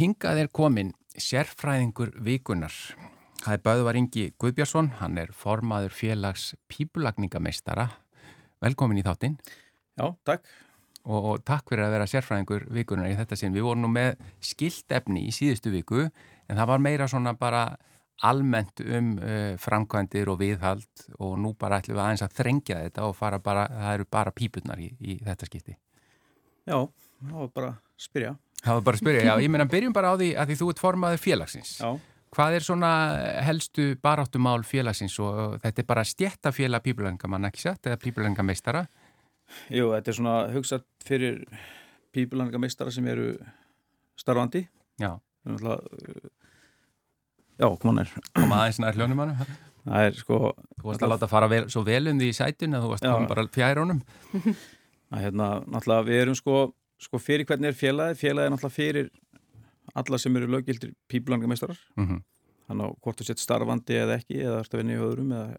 hingað er komin sérfræðingur vikunar. Það er Böðvar Ingi Guðbjörnsson, hann er formaður félags pípulagningameistara. Velkomin í þáttinn. Já, takk. Og, og takk fyrir að vera sérfræðingur vikunar í þetta sinn. Við vorum nú með skilt efni í síðustu viku, en það var meira svona bara almennt um uh, framkvæmdir og viðhald og nú bara ætlum við aðeins að þrengja þetta og fara bara, það eru bara pípurnar í, í þetta skipti. Já, það var bara að spyrja. Það var bara að spyrja, já, ég meina byrjum bara á því að því þú ert formaður félagsins. Já. Hvað er svona helstu baráttumál félagsins og þetta er bara stjættafélag pípulengamann, ekki satt, eða pípulengameistara? Jú, þetta er svona hugsað fyrir pípulengameistara sem eru starfandi. Já. Já, koma nær. Koma aðeins nær hljónumannu? Það er sko... Þú varst að láta fara vel, svo vel um því í sætun að þú varst bara fjærónum. Það er hérna, náttúrulega, við erum sko sko fyrir hvernig er félagi, félagi er náttúrulega fyrir alla sem eru löggildir píplangameistarar mm -hmm. þannig að hvort þú sett starfandi eða ekki eða ert að vinna í öðrum eða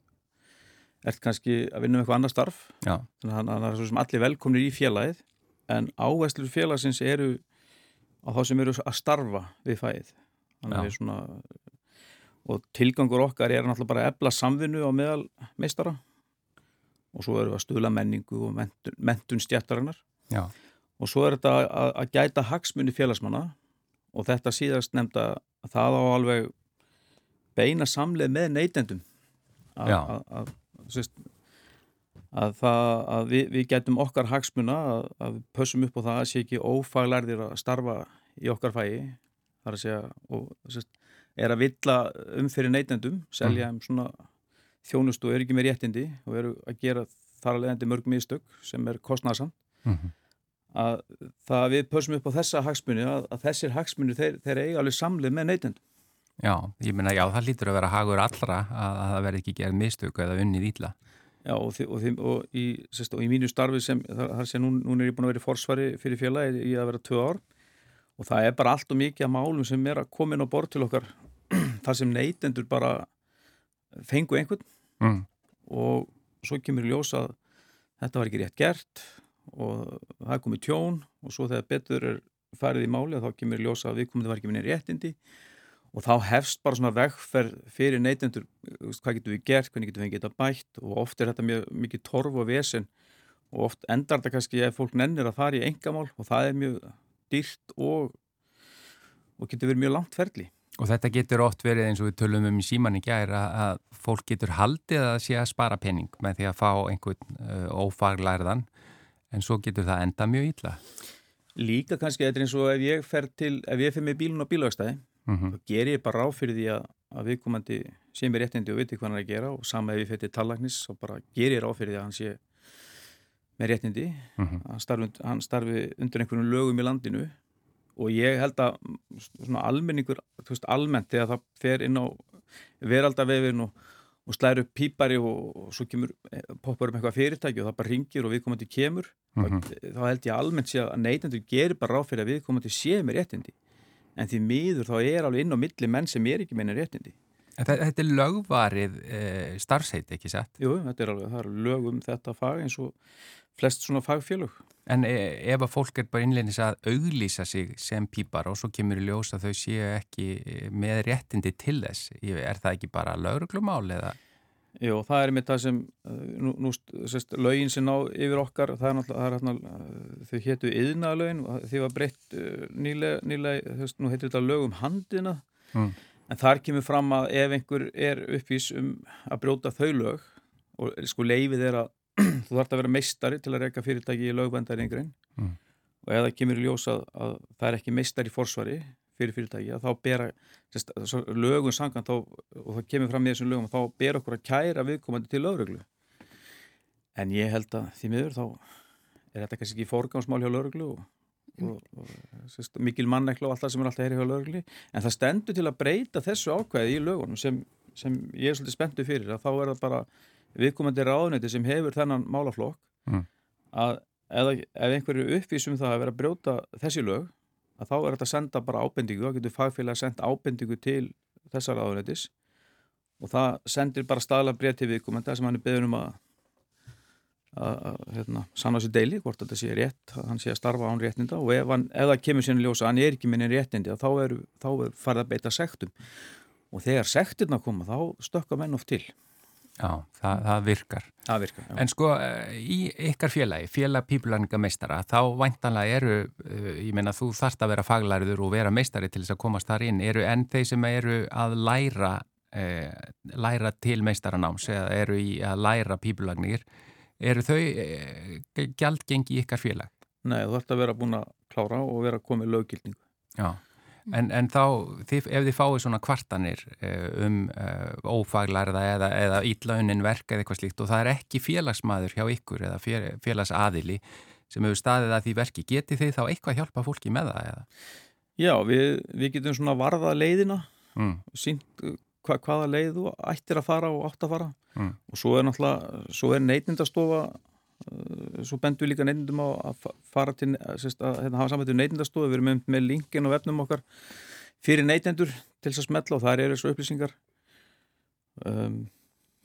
ert kannski að vinna um eitthvað annar starf. Já. þannig að það er svo sem allir velkomnir í félagið en áherslur félagsins eru á þá sem eru að starfa við við svona og tilgangur okkar er náttúrulega bara að ebla samvinnu á meðal meistara. Og svo eru við að stuðla menningu og mentun, mentun stjættarinnar Já og svo er þetta að, að gæta hagsmunni félagsmanna og þetta síðast nefnda að það á alveg beina samleið með neytendum. Að, að, að, að við, við getum okkar hagsmuna að við pössum upp á það að sé ekki ófaglærðir að starfa í okkar fæi þar að segja og sérst, er að villa um fyrir neytendum selja um svona þjónustu og er ekki með réttindi og eru að gera þar að leiðandi mörg mistök sem er kostnarsamt mm -hmm að það við pössum upp á þessa hagsmunni að, að þessir hagsmunni þeir, þeir eiga alveg samlið með neytend Já, ég minna já, það lítur að vera hagur allra að, að það verði ekki gerð mistöku eða unnið ítla Já, og, þi, og, þi, og, í, sérst, og í mínu starfi sem þar sem nú, nú er ég búin að vera í forsvari fyrir fjöla í að vera tvö ár. Og það er bara allt og mikið að málum sem er að koma inn á bort til okkar. Þar sem neytendur bara fengu einhvern. Mm. og svo kemur í ljós að þetta var ekki rétt gert og það er komið tjón og svo þegar betur er farið í máli þá kemur ljósa að við komum það var ekki minni réttindi og þá hefst bara svona vegferð fyrir neytendur hvað getur við gert, hvernig getur við geta bætt og oft er þetta mjög mikið torf og vesen og oft endar þetta kannski ef fólk nennir að fara í engamál og það er mjög dýrt og, og getur verið mjög langt ferli. Og þetta getur oft verið eins og við tölum um í síman í gæra að fólk getur haldið að sé að spara penning með því að fá einhvern uh, ófaglærðan en svo getur það enda mjög ítla. Líka kannski þetta er eins og ef ég fer til, ef ég fer með bílun á bílagstæði mm -hmm. þá ger ég bara ráð fyrir því að, að viðkomandi sé mér réttindi og viti hvað hann er að gera og sama ef ég fer til tallagnis þá bara ger ég ráð fyrir því að hann sé með réttindi mm -hmm. hann, starfi, hann starfi undir einhvern lögum í landinu og ég held að svona almenningur, þú veist almennt þegar það fer inn á veraldavefin og og slæru upp pípari og, og svo kemur, eh, poppar um eitthvað fyrirtæki og það bara ringir og viðkomandi kemur mm -hmm. þá, þá held ég almennt sé að neytendur gerir bara ráð fyrir að viðkomandi sé með réttindi en því miður þá er alveg inn á milli menn sem er ekki meina réttindi Þetta, þetta er lögvarið e, starfsheit, ekki sett? Jú, þetta er alveg, það er lög um þetta fag eins og flest svona fagfélög En e, ef að fólk er bara innlegnis að auglýsa sig sem pípar og svo kemur í ljós að þau séu ekki með réttindi til þess, er það ekki bara lögruglumál eða? Jú, það er með það sem nú, nú sérst, lögin sem ná yfir okkar það er náttúrulega, þau héttu yðnaðalögin, þau var breytt nýlega, nýlega, þú veist, nú heitir þetta lögum handina, mm. en þar kemur fram að ef einhver er uppvís um að brjóta þau lög og sko leifið er að þú þarfst að vera meistari til að reyka fyrirtæki í lögbændaringurinn mm. og ef það kemur í ljós að, að það er ekki meistari í forsvari fyrir fyrirtæki að þá bera sérst, lögum sangan þá, og það kemur fram í þessum lögum þá ber okkur að kæra viðkomandi til lögreglu. En ég held að því miður þá er þetta kannski ekki fórgámsmál hjá lögreglu og, og, og sérst, mikil mannekla og allt það sem er alltaf heyri hjá lögreglu. En það stendur til að breyta þessu ákvæði í lögunum sem, sem ég er svolítið spenntu fyrir að þá er það bara viðkomandi ráðnöyti sem hefur þennan málaflokk mm. að ef, ef einhverju uppvísum það að vera að brjóta þessi lög að þá er þetta að senda bara ábendingu, þá getur fagfélag að senda ábendingu til þessar aðunætis og það sendir bara staðla breyð til viðkomandi sem hann er beður um að að hérna, sanna sér deili, hvort þetta sé rétt að hann sé að starfa án réttinda og ef, hann, ef það kemur sérna ljósa hann er ekki minni réttindi þá er, þá er farið að beita sektum. Og þegar sektirna koma þá stökka menn oft til Já, það, það virkar. Það virkar, já. En sko, í ykkar félagi, félag pípulagningameistara, þá væntanlega eru, eh, ég meina, þú þarft að vera faglæriður og vera meistari til þess að komast þar inn, eru enn þeir sem eru að læra, eh, læra til meistaranáms eða eru í að læra pípulagnir, eru þau eh, gjaldgengi í ykkar félag? Nei, þú þarft að vera búin að klára og vera komið löggildningu. Já. En, en þá, þið, ef þið fáið svona kvartanir um uh, ófaglarða eða, eða ítlaunin verk eða eitthvað slíkt og það er ekki félagsmaður hjá ykkur eða félagsadili sem hefur staðið að því verki, geti þið þá eitthvað hjálpa fólki með það? Eða? Já, við, við getum svona varða leiðina mm. sínt hva, hvaða leið þú ættir að fara og átt að fara mm. og svo er náttúrulega, svo er neitindastofa Eh, svo bendum við líka neyndum á að fara til sérst, að hérna, hafa samvættu neytindastofu við erum með, með linkin og vefnum okkar fyrir neytendur til þess að smetla og það er þessu upplýsingar. Um,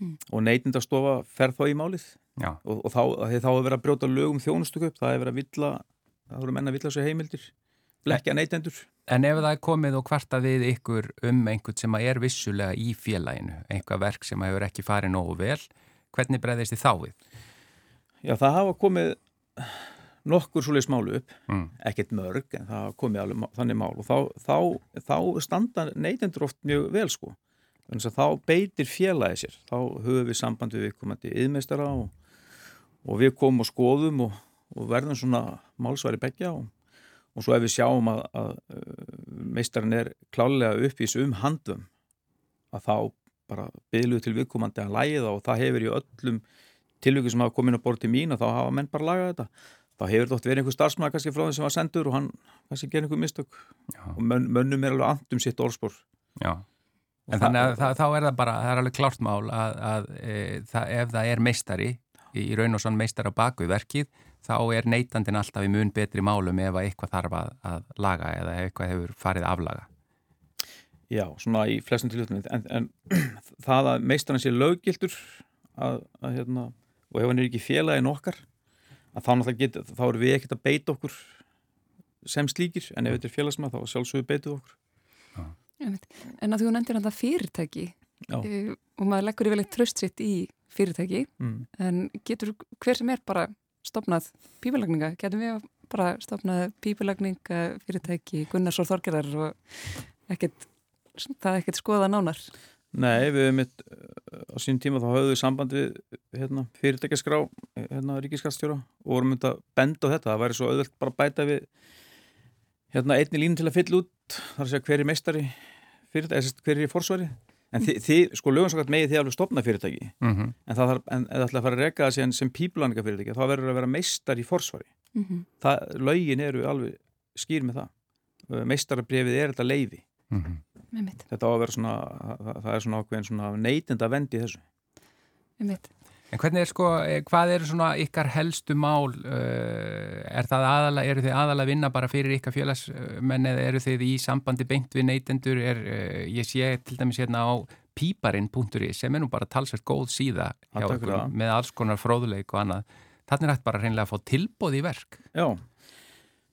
mm. og neytindastofa fer þá í málið. Og, og þá, þá er verið að brjóta lögum þjónustuköp, það er verið að villa það voru menna að villa þessu heimildir leggja neytendur. En ef það er komið og hvarta við ykkur um einhvern sem er vissulega í félaginu einhver verk sem hefur ekki farið nógu vel hvernig breyðist þið þá við? Já, það hafa komið nokkur svolítið smálu upp, mm. ekkert mörg, en það hafa komið alveg þannig mál og þá, þá, þá standa neytendur oft mjög vel sko. Þannig að þá beitir félagið sér, þá höfum við sambandi við komandi yðmeistara og, og við komum og skoðum og, og verðum svona málsværi begja og, og svo ef við sjáum að, að meistarinn er klálega upp í þessu umhandum að þá bara byrjuð til viðkomandi að læða og það hefur í öllum tilvíku sem hafa komin á borð til mín og þá hafa menn bara lagað þetta. Þá hefur þetta verið einhver starfsmæð kannski frá þeim sem var sendur og hann kannski gerir einhver mistök. Já. og mön, mönnum er alveg andum sitt orðspor. Já, en þannig að þá er það bara, það er alveg klárt mál að, að e, það, ef það er meistari í raun og sann meistar á baku verkið þá er neytandin alltaf í mun betri málum ef eitthvað þarf að, að laga eða eitthvað hefur farið aflaga. Já, svona í flestum tilhjóttunum en, en það að meistarinn sé löggildur að, að hérna og ef hann er ekki félagin okkar þá, get, þá erum við ekkert að beita okkur sem slíkir. En ef þetta er félagsmað þá sjálfsögur beituð okkur. Ja. En að þú nefndir alltaf fyrirtæki uh, og maður leggur yfirleitt tröst sitt í fyrirtæki mm. en getur hver sem er bara stopnað pípilagninga, getur við bara stopnað pípilagninga fyrirtæki Gunnarsór Þorgerar og ekkert, það er ekkert skoða nánar Nei, við hefum mitt á sín tíma þá höfðu við samband við hérna, fyrirtækjaskrá hérna, ríkiskastjóra og vorum myndið að benda á þetta. Það væri svo auðvöld bara að bæta við hérna, einni línu til að fylla út þar að segja hver er meistari fyrirtæki, hver er í forsvari. En þið, þið sko lögumsakart megið þið alveg stopna fyrirtæki. Mm -hmm. en það þarf, en eða ætla að fara að reka það sem píplaninga fyrirtæki, þá verður að vera meistar í forsvari. Mm -hmm. það, lögin eru alveg skýr með það. Meistarabrefið er þetta leiði mm -hmm þetta á að vera svona það, það er svona ákveðin svona neytinda vendi þessu. En hvernig er sko, eh, hvað eru svona ykkar helstu mál eh, er það aðalega, eru þið aðalega að vinna bara fyrir ykkar félagsmenn eða eru þið í sambandi beint við neytendur? Er, eh, ég sé til dæmis hérna á píparinn.ri sem er nú bara talsveit góð síða hjá ykkur með alls konar fróðuleik og annað, þannig er þetta bara reynilega að fá tilbóð í verk. Já,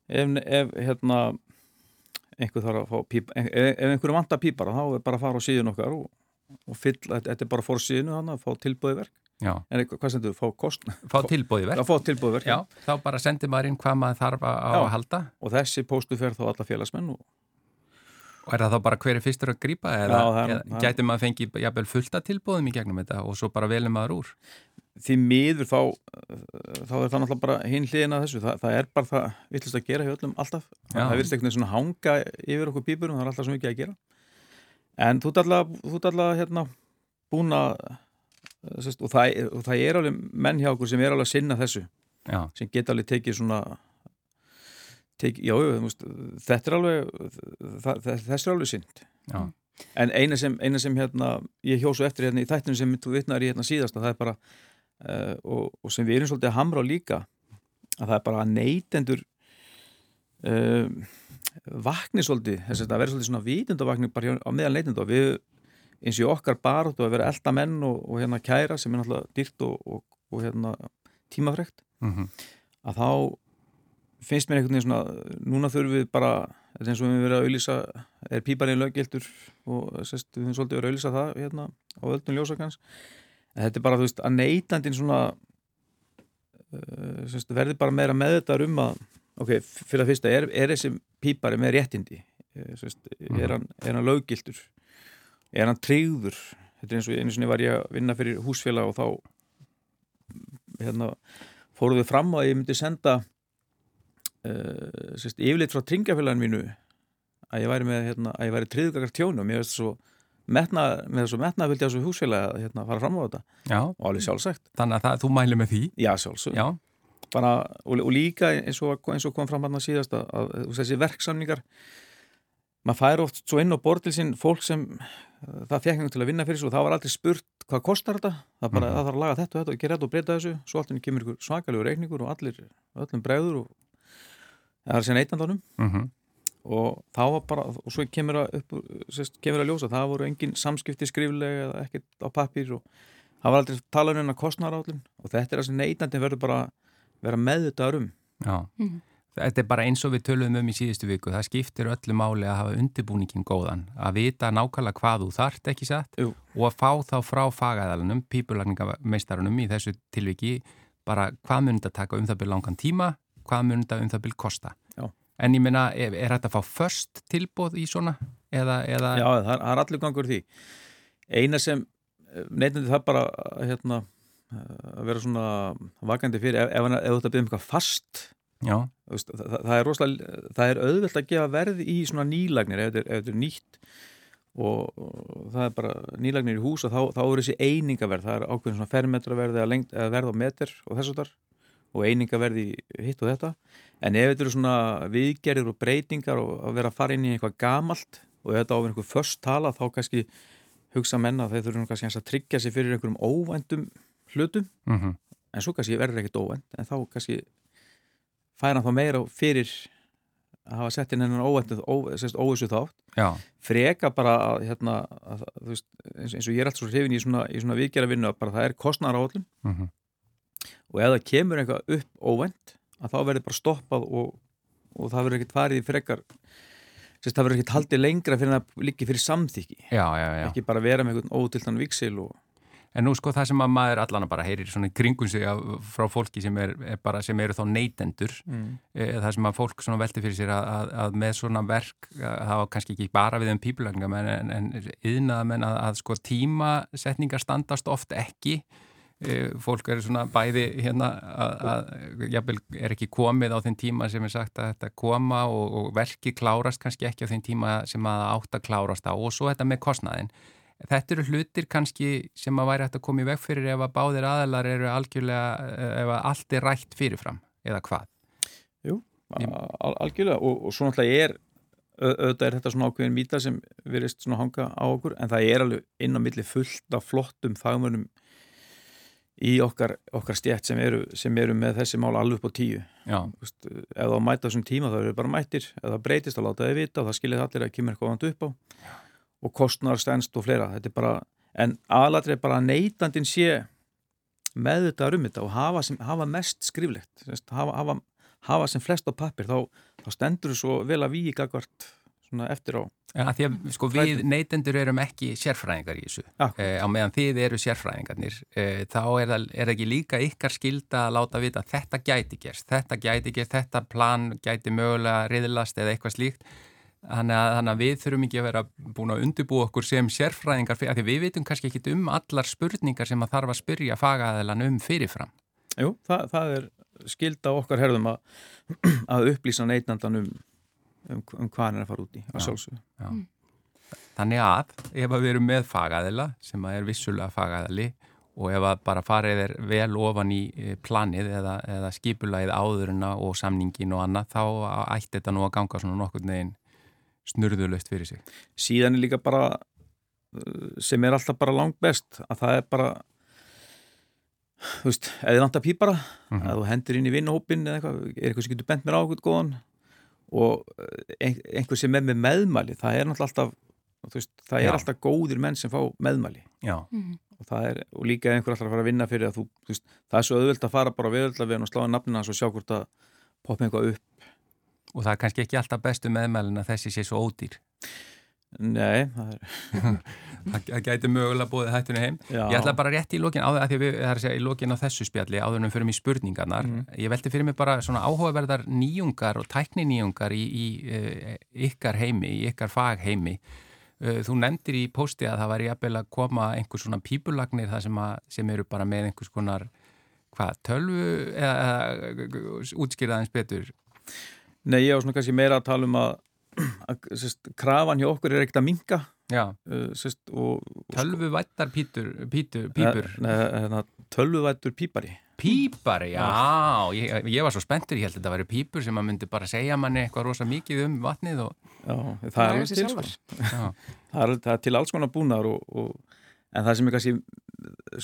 ef, ef hérna einhver þarf að fá píp ef, ef einhverju vantar pípar þá er bara að fara á síðun okkar og, og fyll, þetta er bara fór síðunu þannig að fá tilbúið verk. Já. en hvað sendur þú, fá kost? Fá tilbúið verk, fá tilbúið verk Já, þá bara sendir maður inn hvað maður þarf að, að halda. Og þessi póstu fer þá alla félagsmenn og Og er það þá bara hverju fyrstur að grýpa eða, eða gæti maður fengið jafnvel fullta tilbúðum í gegnum þetta og svo bara velum maður úr? Því miður þá, þá er það náttúrulega bara hinn hliðin að þessu. Það, það er bara það vittlust að gera hjá öllum alltaf. Já. Það virðist eitthvað svona hanga yfir okkur pípurum, það er alltaf svo mikið að gera. En þú ert alltaf hérna, búin að, og það, og það er alveg menn hjá okkur sem er alveg að sinna þessu, Já. sem geta alveg tekið svona tek, já, veist, þetta er alveg það, þess er alveg synd já. en eina sem, eina sem hérna, ég hjósu eftir hérna, í þættinu sem þú vitnar í hérna, síðast það er bara uh, og, og sem við erum svolítið að hamra á líka að það er bara að neytendur uh, vakni svolítið þess að það verður svolítið svona vitundavakning bara á meðal neytendu og við eins og okkar bara þú að vera elda menn og, og hérna kæra sem er náttúrulega dýrt og, og hérna tímafrekt mm -hmm. að þá finnst mér einhvern veginn svona núna þurfum við bara, þetta er eins og við verðum að auðlýsa er píparinn löggildur og sest, við höfum svolítið verið að auðlýsa það hérna á öllum ljósakans þetta er bara þú veist að neytandin svona uh, sest, verður bara meira með þetta um að ok, fyrir að fyrsta, er, er þessi pípari með réttindi? Eh, sest, er, hann, er hann löggildur er hann tryggður? Þetta er eins og einu sinni var ég að vinna fyrir húsfélag og þá hérna, fóruð við fram og ég myndi senda uh, sérst, yfirleitt frá tringafélagin mínu að ég væri með hérna, að ég væri tryggðgakar tjónum. Ég veist svo metna, með þessu metnaðfylgja þessu húsfélag að hérna, fara fram á þetta. Já. og alveg sjálfsagt. Þannig að það, þú mæli með því? Já, sjálfsagt Bara, og, og líka eins og, eins og kom fram hann að síðast að, að, að þessi verksamningar maður fær oft svo inn á bortil sín fólk sem það fekk einhvern til að vinna fyrir svo og það var aldrei spurt hvað kostar þetta? Það, bara, mm. það þarf að laga þetta og þetta og gera þetta og breyta þessu. Svo alltaf kemur ykkur svakalegu reikningur og allir öllum bregður og það er sér neittandánum mm -hmm. Og þá var bara, og svo kemur að upp, sérst, kemur að ljósa, það voru engin samskipti skriflega eða ekkert á pappir og það var aldrei talað um hennar kostnarállin og þetta er að neittandi verður bara vera með þetta um Já mm -hmm. Þetta er bara eins og við töluðum um í síðustu viku. Það skiptir öllu máli að hafa undirbúningin góðan. Að vita nákvæmlega hvað þú þart ekki satt Jú. og að fá þá frá fagæðalunum, pípulagningameistarunum í þessu tilviki, bara hvað mun þetta taka um það byrja langan tíma, hvað mun þetta um það byrja kosta. En ég minna, er, er þetta að fá först tilbóð í svona? Eða, eða... Já, það er, það er allir gangur því. Eina sem, eh, neittandi það bara hérna, að vera svona vakandi fyrir, ef, ef, ef þetta byrja um eitthvað fast Veist, það, það er rosalega, það er auðvelt að gefa verð í svona nýlagnir ef þetta er nýtt og, og það er bara nýlagnir í hús og þá, þá er þessi einingaverð, það er ákveðin svona fermetraverð eða, eða verð á meter og þess að þar og einingaverð í hitt og þetta en ef þetta eru svona viðgerðir og breytingar og að vera að fara inn í eitthvað gamalt og þetta á einhver först tala þá kannski hugsa menna að þeir þurfum kannski að tryggja sig fyrir einhverjum óvæntum hlutum mm -hmm. en svo kannski verður ekkert óvænt en þá kannski færa hann þá meira fyrir að hafa sett inn hennar óvissu þátt Já. freka bara að, hérna, að, veist, eins, og ég er alltaf svo hrifin í svona, svona viðgjara vinnu að bara það er kostnara áallum uh mhm. -huh. Og ef það kemur eitthvað upp óvend að þá verður bara stoppað og, og það verður ekkert farið í frekar Sérst, það verður ekkert haldið lengra fyrir að líka fyrir samþyggi já, já, já. ekki bara vera með einhvern ótiltan viksil og, En nú sko það sem að maður allan bara heyrir svona kringum sig af, frá fólki sem, er, er bara, sem eru þá neytendur mm. e, það sem að fólk velti fyrir sér að, að, að með svona verk það var kannski ekki bara við um pípulagninga en, en yðnað menn að, að sko tímasetningar standast oft ekki fólk eru svona bæði hérna að jafnvel er ekki komið á þinn tíma sem er sagt að þetta koma og, og verki klárast kannski ekki á þinn tíma sem að átt að klárast á og svo þetta með kostnaðin Þetta eru hlutir kannski sem að væri hægt að koma í veg fyrir ef að báðir aðalar eru algjörlega, eh, ef að allt er rætt fyrirfram, eða hvað? Jú, al algjörlega og, og svo náttúrulega er, auðvitað er þetta svona ákveðin mýta sem verist svona hanga á okkur en það er alveg inn á milli fullt af flottum fagmörnum í okkar, okkar stjætt sem eru, sem eru með þessi mál alveg upp á tíu. Vist, ef það mæta þessum tíma þá eru bara mættir, ef það breytist þá láta þau vita og það skilir allir að kemur eitthvað vant upp á. Já og kostnar stænst og fleira bara, en aðlatri er bara neytandin sé með þetta um þetta og hafa, sem, hafa mest skriflegt hafa, hafa, hafa sem flest á pappir þá, þá stendur þú svo vel að við gagvart eftir á. Ja, Því að sko, við neytendur erum ekki sérfræðingar í þessu. Eh, á meðan þið eru sérfræðingarnir eh, þá er er ekki líka ykkar skilda að láta vita að þetta gæti gerst þetta gæti gerst, þetta plan gæti mögulega riðlast eða eitthvað slíkt. Þannig að, þannig að við þurfum ekki að vera búin að undirbúa okkur sem sérfræðingar fyrir, því við veitum kannski ekki um allar spurningar sem að þarf að spyrja fagaðilan um fyrirfram. Jú, það, það er skilda okkar herðum að, að upplýsa neitnandan um, um, um hvað hann er að fara út í að sjálfsögðu. Mm. Þannig að ef við erum með fagaðila sem er vissulega fagaðili og ef að bara farið er vel ofan í eh, planið eða, eða skipulagið áðurina og samningin og annað þá ætti þetta nú að ganga svona nokkur neginn snurðulöst fyrir sig. Síðan er líka bara uh, sem er alltaf bara langt best að það er bara þú veist, eða langt að pýpara mm -hmm. að þú hendur inn í vinnahópin eða eitthvað, er eitthvað sem getur bent mér á eitthvað góðan og uh, einhver sem er með meðmæli, það er náttúrulega alltaf veist, það er Já. alltaf góðir menn sem fá meðmæli. Mm og það er, og líka einhver alltaf að fara að vinna fyrir að þú, þú veist, það er svo auðvilt að fara bara á viðöldavegin og sláða nafnina og sjá hvort að poppa einhvað upp. Og það er kannski ekki alltaf bestu meðmælin að þessi sé svo ódýr Nei, það er Það gæti mögulega búið hættunni heim Já. Ég ætla bara rétt í lókin að því við, það er að segja í lókin á þessu spjalli áður en fyrir mig spurningarnar mm. Ég velti fyrir mig bara svona áhugaverðar nýjungar og tækni nýjungar í, í, eh, ykkar heimi, í ykkar fagheimi Eh, þú nefndir í pósti að það var jafnvel að koma einhvers svona pípulagnir það sem, að, sem eru bara með einhvers konar hvað, tölvu eða, eða útskýrðaðins betur? Nei, ég á svona kannski meira að tala um að, að sérst, krafan hjá okkur er ekkert að minga uh, sérst, og, og Tölvuvættar pítur, pítur, pípur? Nei, nei, tölvuvættur pípari. Pípar, já, ég, ég var svo spenntur, ég held að þetta væri pípur sem að myndi bara segja manni eitthvað rosa mikið um vatnið og... Já, það er alveg til sko. það, er, það er til alls konar búnar og, og, en það sem er kannski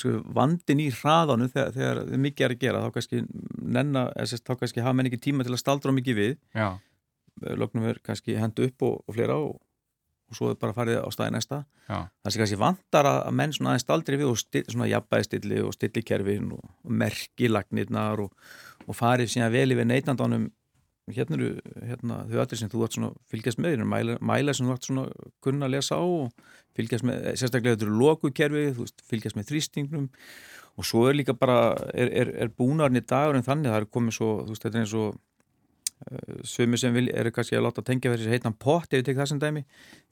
sko, vandin í hraðanu þegar, þegar mikið er að gera, þá kannski nenna, sérst, þá kannski hafa menn ekki tíma til að staldra mikið við. Já. Lögnum er kannski hendu upp og, og flera og og svo er bara farið á staði næsta. Já. það sé kannski vantar að menn svona aðeins aldrei við og still, svona jafnbæðstilli og stillikerfin og, og merkilagnirnar og, og farið síðan vel yfir neitandanum hérna eru hérna, þau allir sem þú ætti svona fylgjast með mæla, mæla sem þú ætti svona kunna að lesa á og fylgjast með, sérstaklega þetta eru lokukerfi, þú veist, fylgjast með þrýstingnum. Og svo er líka bara er, er, er búnarinn í dagur en þannig það er komið svo, þú veist, þetta er eins og Eh, svömi sem vil, eru kannski að láta tengja fyrir heitan pott ef við tekum það sem dæmi.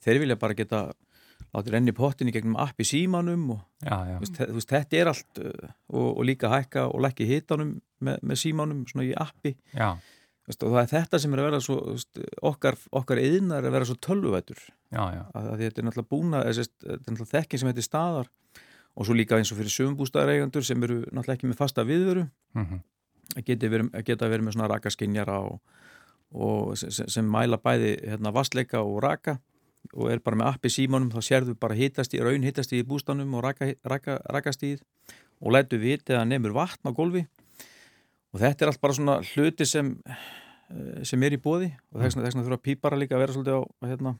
Þeir vilja bara geta láta renni pottin í gegnum app í símanum og já, já. Veist, veist, þetta er allt eh, og, og líka hækka og lækki hitanum með, með símanum svona í appi. Veist, og það er þetta sem er að vera svo okkar, okkar eðinar er að vera svo tölvuvætur að, þetta er náttúrulega búna þetta er náttúrulega þekkin sem heitir staðar. Og svo líka eins og fyrir sögumbústæðareigandur sem eru náttúrulega ekki með fasta viðveru. Mm -hmm að geta verið, geta verið með svona rakaskinjara og, og sem, sem mæla bæði hérna, vastleika og raka og er bara með appi símanum þá sérðu bara hitastíð, raun hitastíð í bústanum og raka, raka, rakastíð og lætu viti að nefnur vatn á golfi og þetta er allt bara svona hluti sem eh, sem er í bóði og þess vegna þurfa pípara líka að vera svolítið á hérna,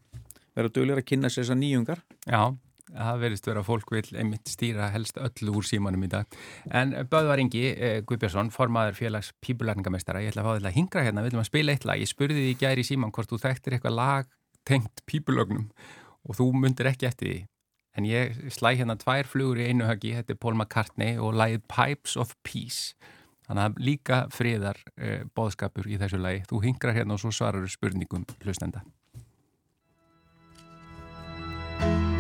vera dögulegur að kynna sér þessar nýjungar. Já það verist vera að fólk vil einmitt stýra helst öllu úr símanum í dag. En Böðvar Ingi eh, Guðbjörnsson formaður félags pípularningamestara ég ætla að fá þetta að hingra hérna, við viljum að spila eitt lag. Ég spurði því gæri í síman hvort þú þekktir eitthvað lag tengt pípulögnum og þú myndir ekki eftir því. En ég slæ hérna tvær flugur í einu höggi. Þetta er Paul McCartney og lagið Pipes of Peace. Þannig að líka friðar eh, bóðskapur í þessu lagi. Þú hingrar hérna og svo svarar spurningum hlustenda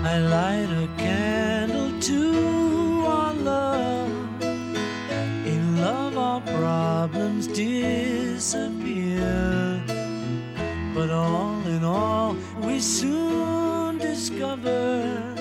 I light a candle to our love. In love, our problems disappear. But all in all, we soon discover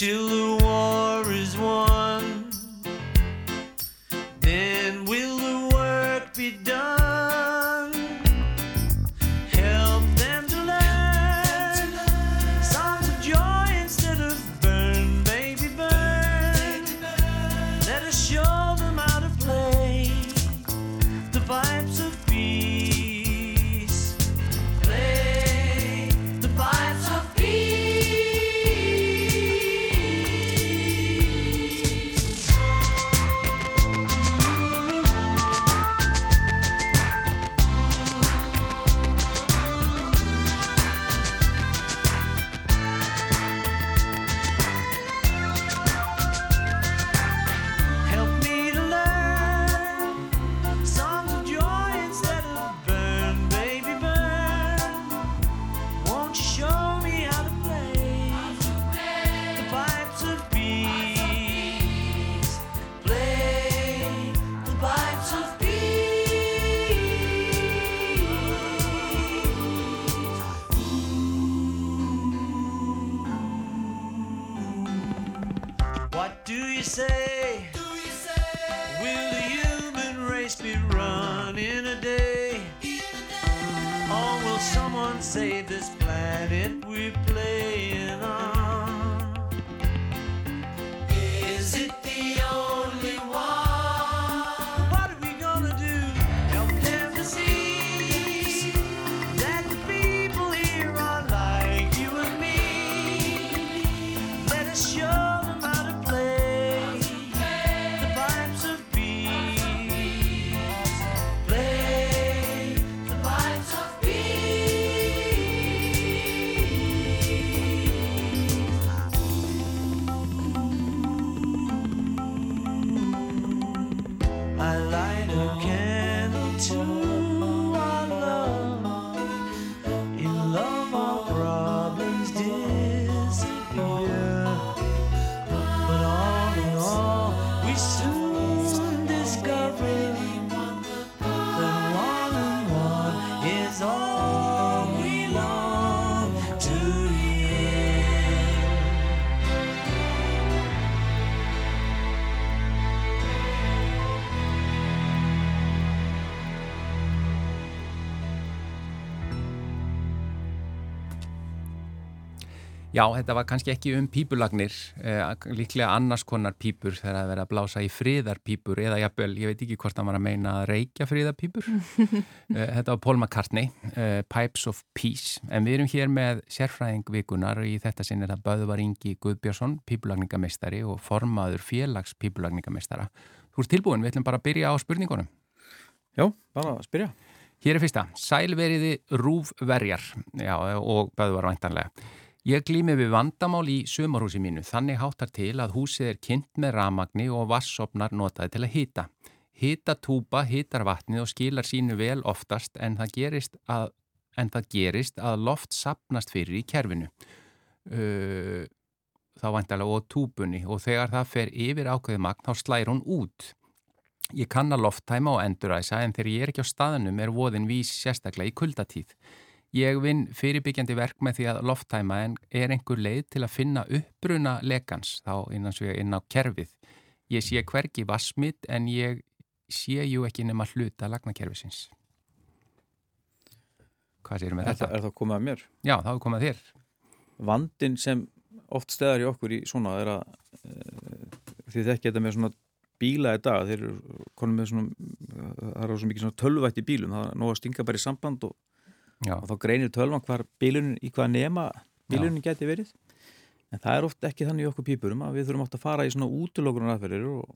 till the Já, þetta var kannski ekki um pípulagnir, eh, líklega annars konar pípur þegar það verið að blása í friðarpípur eða jafnvel, ég veit ekki hvort það var að meina að reykja friðarpípur. eh, þetta var Paul McCartney, eh, Pipes of Peace, en við erum hér með sérfræðingvikunar og í þetta sinn er það Böðvar Ingi Guðbjörnsson, pípulagningameistari og formaður félags pípulagningameistara. Þú ert tilbúin, við ætlum bara að byrja á spurningunum. Já, bara að spyrja. Hér er fyrsta, sælveriði rúfverjar já, og Böðvar væntanlega. Ég glými við vandamál í sumarhúsi mínu, þannig háttar til að húsið er kynnt með ramagni og vassopnar notaði til að hýta. Hýta túpa, hýtar vatnið og skilar sínu vel oftast en það gerist að, það gerist að loft sapnast fyrir í kerfinu. Uh, þá vantalega og túpunni og þegar það fer yfir ákveði magn þá slæir hún út. Ég kann að lofttæma og enduræsa en þegar ég er ekki á staðnum er voðin vís sérstaklega í kuldatíð. Ég vinn fyrirbyggjandi verk með því að lofttæma en er einhver leið til að finna uppbruna lekans þá innan, inn á kerfið. Ég sé hvergi vassmitt en ég sé ju ekki nema hluta lagnakerfisins. Hvað sérum við Er, þetta? það- er það komið að mér? Já, þá er komið að þér. Vandin sem oft steðar í okkur í svona er að e, því þekki þetta með svona bíla í dag, þeir eru konum með svona það eru svo mikið svona tölvætt í bílum það er nóg að stinga bara í samband og, Já, og þá greinir tölvan hvar bílunin í hvað nema bílunin geti verið. En það er oft ekki þannig í okkur pípurum að við þurfum oft að fara í svona útlökunar aðferðir og,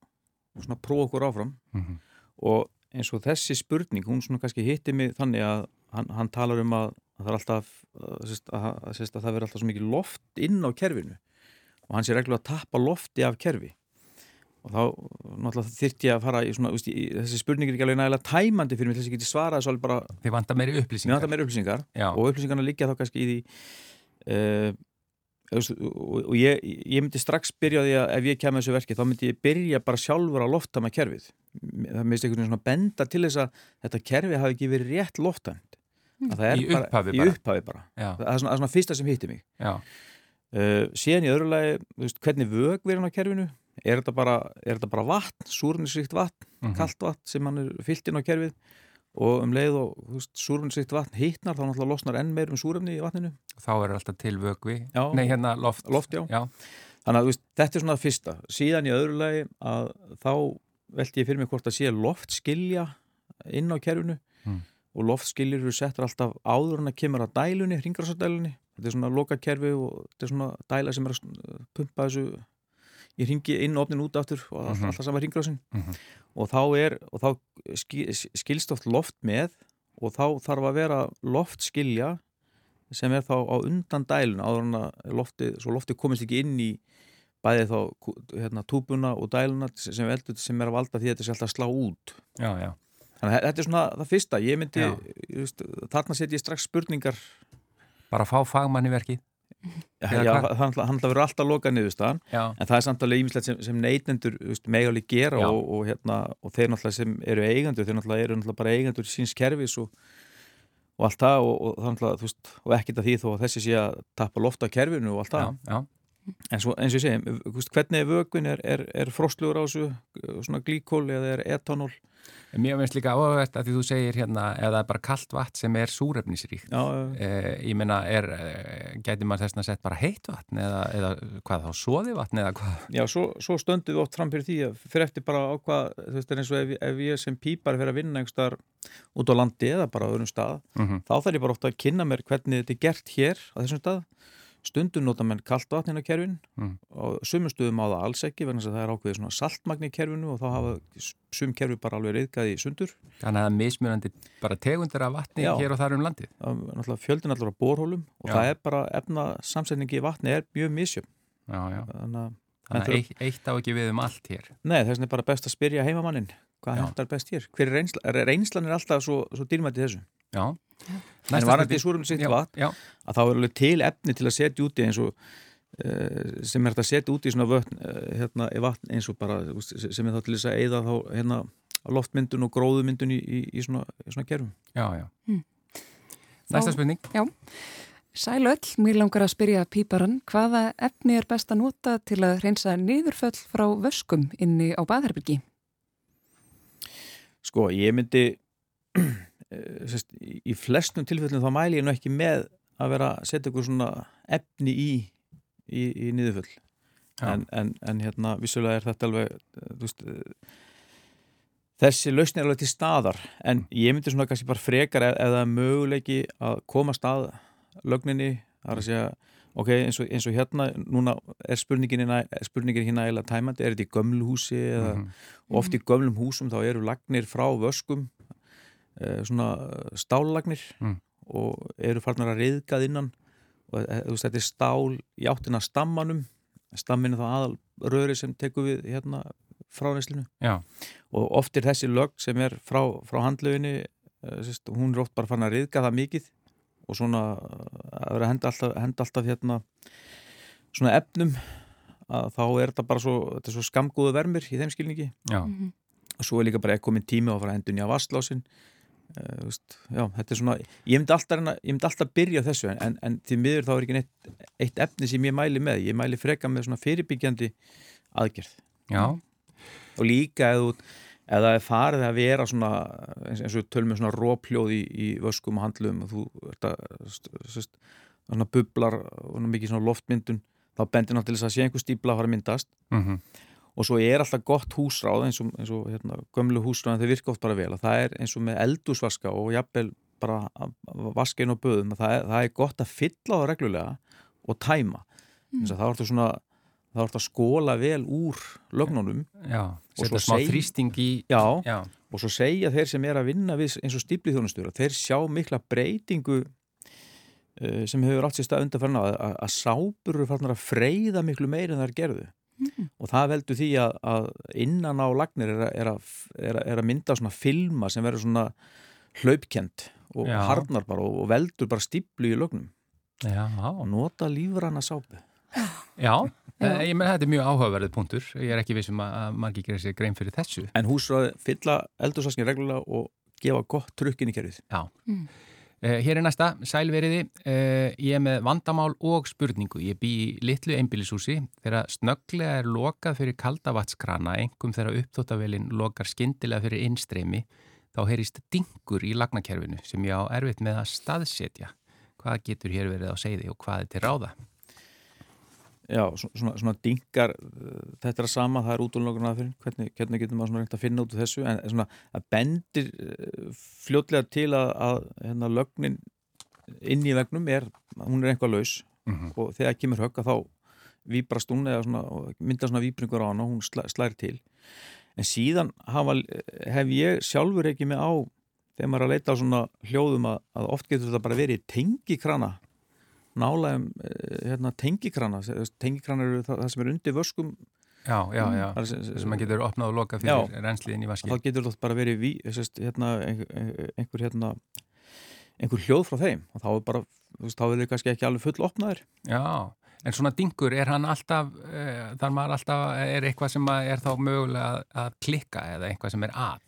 og svona prófa okkur áfram. Mhm, og eins og þessi spurning hún svona kannski hitti mig þannig að hann, hann talar um að, að það er alltaf að, að, að það verður alltaf svo mikið loft inn á kerfinu. Og hann sé reglulega að tappa lofti af kerfi og þá náttúrulega þyrti ég að fara í svona, úst, í, þessi spurning er ekki alveg nægilega tæmandi fyrir mig þess að ég geti svarað þessu alveg bara, þið vantar meiri mér upplýsingar. vantar meira upplýsingar. Og upplýsingarna liggja þá kannski í því uh, og, og ég, ég myndi strax byrja því að ef ég kemur þessu verki þá myndi ég byrja bara sjálfur að loftama kerfið. Það minnst einhvern veginn svona benda til þess að þetta kerfi hafi ekki verið rétt loftand er Í bara, upphafi bara. bara. Það er svona, svona fyrsta sem hitti mig. Uh, síðan í öðru lagi, þú veist, hvernig vög verið hann á kerfinu er þetta bara, er þetta bara vatn, súrnisvíkt vatn mhm, kalt vatn sem hann er fyllt inn á kerfið og um leið og súrnisvíkt vatn hittnar þá náttúrulega losnar enn meir um súrefni í vatninu þá er alltaf til vögvi. Nei, hérna loft. loft, já. Já, Þannig að veist, þetta er svona það fyrsta. Síðan í öðru lagi að þá velti ég fyrir mig hvort að sé loftskilja inn á kerfinu Mm. og loftskiljur eru settur alltaf áður en að kemur að dælunni, ringrásardælunni. Þetta er svona lokakerfi og þetta er svona dæla sem er að pumpa þessu í ringi inn og opnin út aftur og alltaf, Mhm. alltaf sama ringrásin Mhm. og þá er, og þá ski, skilst oft loft með og þá þarf að vera loftskilja sem er þá á undan dælun áður en að lofti, svo lofti komist ekki inn í bæði þá hérna, túbuna og dæluna sem, veldur, sem er að valda því að þetta sé alltaf slá út já, já. þannig að þetta er svona það fyrsta ég myndi, ég veist, þarna setjum ég strax spurningar Bara fá fagmann í verkið. Já, hann verður alltaf lokað niðurstaðan Já, en það er samt alveg ímislegt sem, sem neytendur megáli gera og, og, hérna, og þeir náttúrulega sem eru eigendur þeir náttúrulega eru náttúrulega bara eigendur síns kerfis og, og allt það og, ekkert að því þó að þessi sé að tappa loft á kerfinu og allt það. en svo, eins og ég segi, hvernig er vögun er, er, er frostlugur á þessu svona glíkól eða er etanól Mér finnst líka áhugavert að því þú segir hérna eða það er bara kallt vatn sem er súrefnisríkt eh, ég meina, er eh, maður þess að setja bara heitt vatn eða, eða hvað þá, soði vatn eða hvað? Já, svo, svo stönduð við oft fram fyrir því að fyrir eftir bara á hvað, þú veist, eins og ef, ef ég sem pípar fyrir að vinna einhverstaðar út á landi eða bara á öðrum stað, mm -hmm. þá þarf ég bara ofta að kynna mér hvernig þetta er gert hér á þessum stað Stundum nota menn kallt vatn inn á kerfin mm. og sumustuðum á það alls ekki vegna að það er ákveðið svona saltmagn í kerfinu og þá hafa sum kerfi bara alveg reyðgað í sundur. Þannig að það er mismunandi bara tegundir af vatni Já. hér og þar um landið? Já, fjöldin allar á borhólum og já. það er bara efna samsetningi í vatni er mjög misjöfn. Já, já. Þannig að, Þannig að eitt, eitt á ekki við um allt hér? Nei, þess vegna er bara best að spyrja heimamannin hvað hendar best hér. Hver er reynslan? Reynslan er alltaf svo, svo dýrmætti þessu. Já. Næsta en varandi í súrumlisitt vatn já. að þá er alveg til efni til að setja úti eins og uh, sem er þetta að setja úti í svona vötn, uh, hérna, vatn eins og bara sem er þá til þess að eigða þá hérna loftmyndun og gróðumyndun í, í, í svona, svona gerfum. Já, já. Hmm. Næsta spurning. Já. Sælöll, mér langar að spyrja píparan, hvaða efni er best að nota til að reynsa niðurföll frá vöskum inni á baðherbyrgi? Sko, ég myndi Eh, sest, í flestum tilfellum þá mæl ég nú ekki með að vera að setja ykkur svona efni í, í, í niðurfull en, en, en hérna vissulega er þetta alveg eh, veist, eh, þessi lausni er alveg til staðar. En ég myndi svona kannski bara frekar er möguleiki að koma stað lögninni, það er að segja ok, eins og, eins og hérna núna er spurningin, spurningin hérna eða tæmandi, er þetta í gömluhúsi eða mm -hmm. oft í gömlum húsum þá eru lagnir frá vöskum. Eh, svona stállagnir mm. og eru farnar að reyðgað innan. Og eh, veist, þetta er stál í áttina stammanum. Stamminu þá aðal röri sem tekur við hérna frá næslinu og oft er þessi lög sem er frá, frá handlöginni eh, hún er oft bara fann að reyðga það mikið. Og svona að vera að henda alltaf, henda alltaf hérna svona efnum að þá er þetta bara svo, þetta er svo skamgóðu vermir í þeim skilningi. Já. og svo er líka bara ekkomin tími á að fara að endun í að Uh, já, þetta er svona, ég myndi alltaf, ég myndi alltaf byrja þessu en, en því miður þá er ekki neitt, eitt efni sem ég mæli með, ég mæli freka með svona fyrirbyggjandi aðgerð. Já. Og líka eða það er farið að vera svona eins og tölum með svona rópljóð í, í vöskum og handlum og þú svona bublar og mikið svona loftmyndun þá bendir náttúrulega að sé einhver stíbla að fara að myndast. Mhm. mm og svo er alltaf gott húsráð eins og, eins og hérna, gömlu húsráð en þau virka oft bara vel. Og það er eins og með eldúsvaska og jafnvel bara vaskein og böðum það er, það er gott að fylla það reglulega og tæma. Mm. þá ertu svona þá ertu að skóla vel úr lögnunum. Já, setja smá seg... þrýsting í já, já, og svo segja þeir sem er að vinna við, eins og stíplið þjónustur þeir sjá mikla breytingu uh, sem hefur átt sér stað undan að, að, að sábur eru farnar að freyða miklu meir en það er gerðu Mm. og það veldur því að, að innan á lagnir er, er, er, er að mynda svona filma sem verður svona hlaupkjent og Já. harnar bara og, og veldur bara stíplu í lögnum Já. og nota lífrana sápu Já, eh, ég menn þetta er mjög áhugaverðið punktur, ég er ekki vissum að maður ekki gera sér grein fyrir þessu En húsraði fylla eldursaskin reglulega og gefa gott trukkin í kerfið Já mm. Uh, hér er næsta, sælveriði, uh, ég er með vandamál og spurningu. Ég bý í litlu einbílisúsi þegar snögglega er lokað fyrir kaldavatnskrana, engum þegar uppþóttavelin lokar skindilega fyrir innstreymi, þá heyrist dingur í lagnakerfinu sem ég á erfitt með að staðsetja. Hvað getur hér verið á segði og hvað er til ráða? Já, svona, svona dingar, þetta er að sama, það er útlunlokurinn aðfyrir, hvernig, hvernig getur maður reynd að finna út af þessu, en svona að bendir eh, fljótlega til að, að hérna, lögnin inn í vegnum er, hún er einhvað laus mm -hmm. og þegar kemur högg að þá výbrast hún eða svona, mynda svona výbringur á hana og hún slæ, slæri til. En síðan hafa, hef ég sjálfur ekki með á, þegar maður er að leita á svona hljóðum að, að oft getur þetta bara verið tengikrana nálaðum eh, hérna, tengikrana tengikrana eru það, það sem er undir vöskum. Já, já, já, það sem, maður getur opnað og lokað fyrir reynsliðin í vaski þá getur þetta bara verið ví, hérna, einhver, hérna, einhver hljóð frá þeim. Og þá er bara, þá er þau kannski ekki alveg full opnaður Já, en svona dingur, er hann alltaf uh, þar maður alltaf, er eitthvað sem er þá mögulega að klikka eða eitthvað sem er að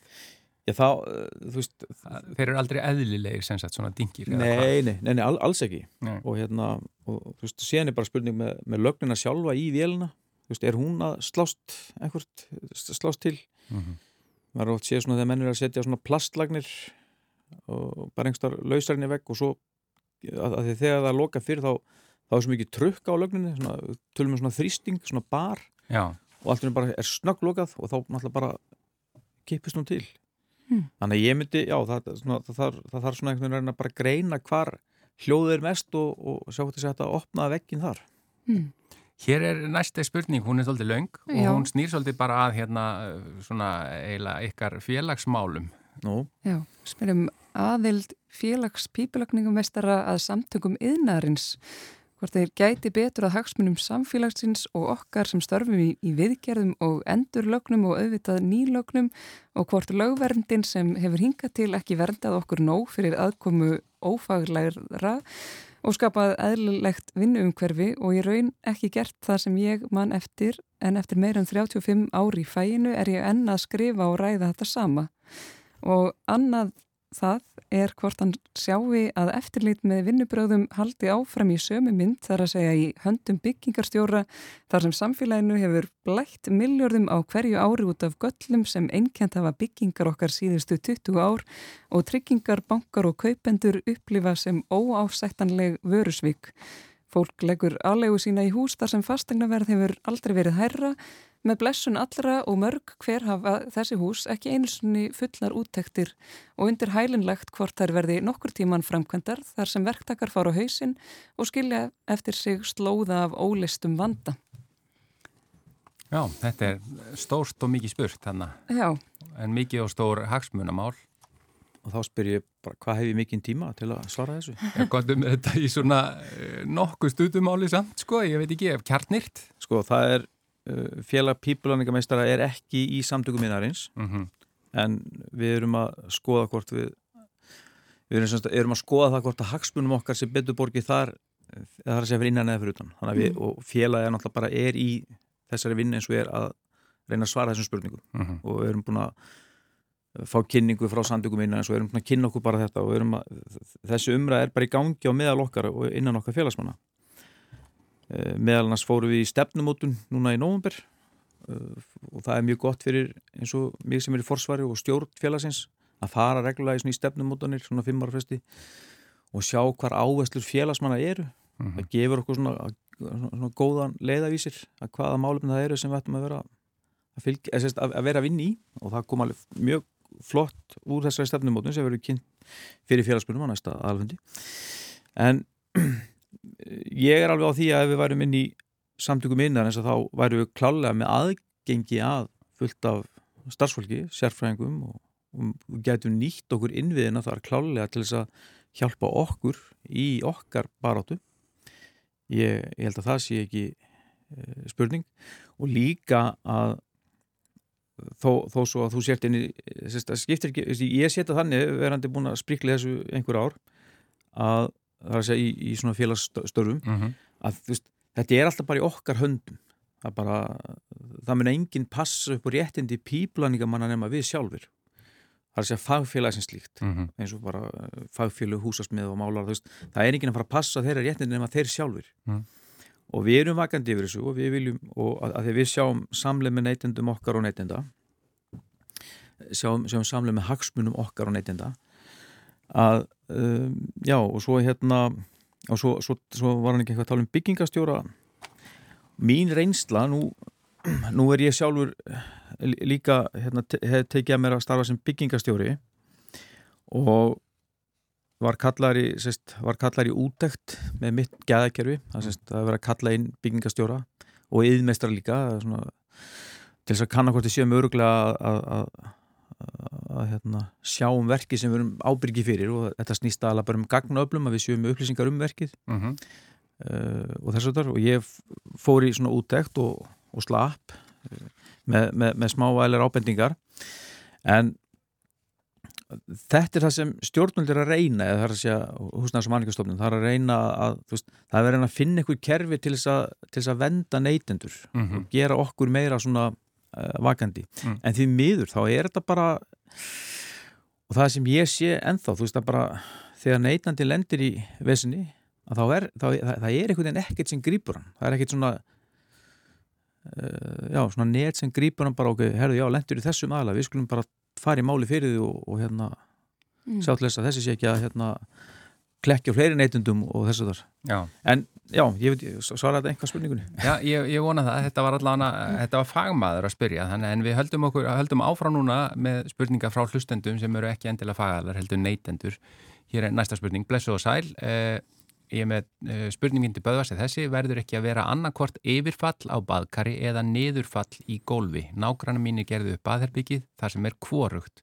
Já þá, uh, þú veist Þeir eru aldrei eðlilegir sem sagt svona dingir Nei, nei, nei, nei alls ekki nei. og hérna, og þú veist, séðan er bara spurning með, með lögnina sjálfa í vélina þú veist, er hún að slást einhvert, slást til mm -hmm. maður oft séð svona þegar mennir að setja svona plastlagnir og bara einhverstar lausarinn í vegg og svo að, að þegar það loka fyrir þá þá er svo mikið trukk á lögninni svona, tölum við svona þrýsting, svona bar Já. og allt er bara snögglokað og þá náttúrulega bara kipist hún til hmm. þannig að ég myndi, já, það, svona, það, það, það þarf svona einhvern veginn að bara greina hvar hljóðið er mest og, og sjá hvort þess að þetta opnaða veggin þar hmm. Hér er næsta spurning, hún er svolítið laung og já. hún snýr svolítið bara að hérna svona eiginlega ykkar félagsmálum Nú. Já, spyrjum aðild félags pípulagningumestara að samtökum yðnarins hvort þeir gæti betur að hagsmunum samfélagsins og okkar sem störfum í, í viðgerðum og endurlögnum og auðvitað nýlögnum og hvort lögverndin sem hefur hingað til ekki verndað okkur nóg fyrir aðkomu ófaglæra og skapað eðlilegt vinnuumhverfi og ég raun ekki gert það sem ég mann eftir en eftir meirum 35 ári í fæinu er ég enn að skrifa og ræða þetta sama. Og annað það er hvort hann sjáu að eftirlit með vinnubröðum haldi áfram í sömu mynd þar að segja í höndum byggingarstjóra þar sem samfélaginu hefur blætt miljörðum á hverju ári út af göllum sem einkjent hafa byggingar okkar síðustu 20 ár og tryggingar, bankar og kaupendur upplifa sem óásættanleg vörusvík. Fólk leggur alegu sína í hús þar sem fastegnaverð hefur aldrei verið hærra með blessun allra og mörg hver hafa þessi hús ekki einsunni fullar úttektir og undir hælinlegt hvort þær verði nokkur tíman framkvæmdar þar sem verktakar fara á hausin og skilja eftir sig slóða af ólistum vanda. Já, þetta er stórst og mikið spurt þannig. Já. En mikið og stór hagsmunamál. Og þá spyr ég bara, hvað hef ég mikinn tíma til að svara þessu? Ég gott um þetta í svona eh, nokkuð stutumáli samt, sko, ég veit ekki, ef kjarnirt. Sko, það er félag pípulaningameistara er ekki í samtökum minnarins mm -hmm. en við erum að skoða hvort við við erum, semst, erum að skoða það hvort að hagsmunum okkar sem betur borgið þar það er að segja fyrir innan eða fyrir utan við, mm. og félagi er náttúrulega bara er í þessari vinni eins og er að reyna að svara þessum spurningum mm -hmm. og við erum búin að fá kynningu frá samtökum minnarins og við erum búin að kynna okkur bara þetta og að, þessi umræð er bara í gangi á meðal okkar og innan okkar félagsmanna Eh, meðal annars fóru við í stefnumótun núna í nógumber eh, og það er mjög gott fyrir eins og mig sem er í forsvari og stjórn félagsins að fara reglulega í stefnumótanir svona fimmarfesti og sjá hvar áherslur félagsmanna eru. Mm -hmm. það gefur okkur svona, svona góðan leiðavísir að hvaða málefni það eru sem við ættum að vera að, fylg, að, að vera að vinni í. Og það kom alveg mjög flott úr þessari stefnumótun sem verður kynnt fyrir félagsbunum á næsta alfundi en ég er alveg á því að ef við værum inn í samtökum innan eins og þá værum við klálega með aðgengi að fullt af starfsfólki, sérfræðingum og, og getum nýtt okkur innviðina þar klálega til þess að hjálpa okkur í okkar baráttu. Ég, ég held að það sé ekki e, spurning. Og líka að þó, þó svo að þú sért inn í skiptir ekki, ég setja þannig verandi búin að sprikla þessu einhver ár að það er að segja í, í svona félagsstörfum mm -hmm. að veist, þetta er alltaf bara í okkar höndum það, bara, það mun enginn passa upp og réttindi píplaningamanna nema við sjálfur það er að segja fagfélag sem slíkt mm -hmm. eins og bara eh, fagfélag húsasmið og málar veist, það er enginn að fara að passa þeirra réttindi nema þeir sjálfur mm. og við erum vakandi yfir þessu og við viljum og að, að við sjáum samleið með neytendum okkar og neytenda sjáum, sjáum samleið með hagsmunum okkar og neytenda að um, já og svo hérna og svo, svo, svo var hann ekki eitthvað að tala um byggingastjóra mín reynsla nú, nú er ég sjálfur líka hérna, hef tekið að mér að starfa sem byggingastjóri og var kallar í, í útækt með mitt gæðakerfi það er verið að kalla inn byggingastjóra og yðmestra líka svona, til þess að kannakvæmst séum öruglega að að hérna, sjá um verkið sem við erum ábyrgi fyrir og þetta snýst alveg bara um gagnaöflum að við sjöum upplýsingar um verkið uh -huh. uh, og þess að þar og ég fór í svona útækt og, og slapp uh, með, með, með smá ælar ábendingar en þetta er það sem stjórnvöld er að reyna eða það er að segja húsnæðars og manningastofnun það er að reyna að veist, það er að reyna að finna einhver kerfi til þess að, til þess að venda neytendur uh -huh. og gera okkur meira svona vakandi mm. en því miður þá er þetta bara og það sem ég sé enþá, þú veist að bara þegar neytandi lendir í vesinni að þá er, þá, það, það er einhvern veginn ekkert sem grýpur hann, það er ekkert svona uh, já, svona net sem grýpur hann bara okkur, herðu já, lendur í þessum aðla, við skulum bara fara í máli fyrir því og, og hérna mm. sjáttlesa þessi sé ekki að hérna klekki á fleiri neytundum og þessu þar já. en já, ég veit, svara þetta einhvað spurningunni. Já, ég, ég vona það, þetta var allavega þetta var fagmaður að spyrja, þannig en við höldum okkur, höldum áfram núna með spurningar frá hlustendum sem eru ekki endilega fagalar heldur neytendur, hér er næsta spurning. Blessu og sæl. Eh, ég er með eh, spurningin til Böðvarsi þessi verður ekki að vera annarkvort yfirfall á baðkari eða niðurfall í gólfi? Nágranna mínir gerðu upp baðherbyggið þar sem er kvorugt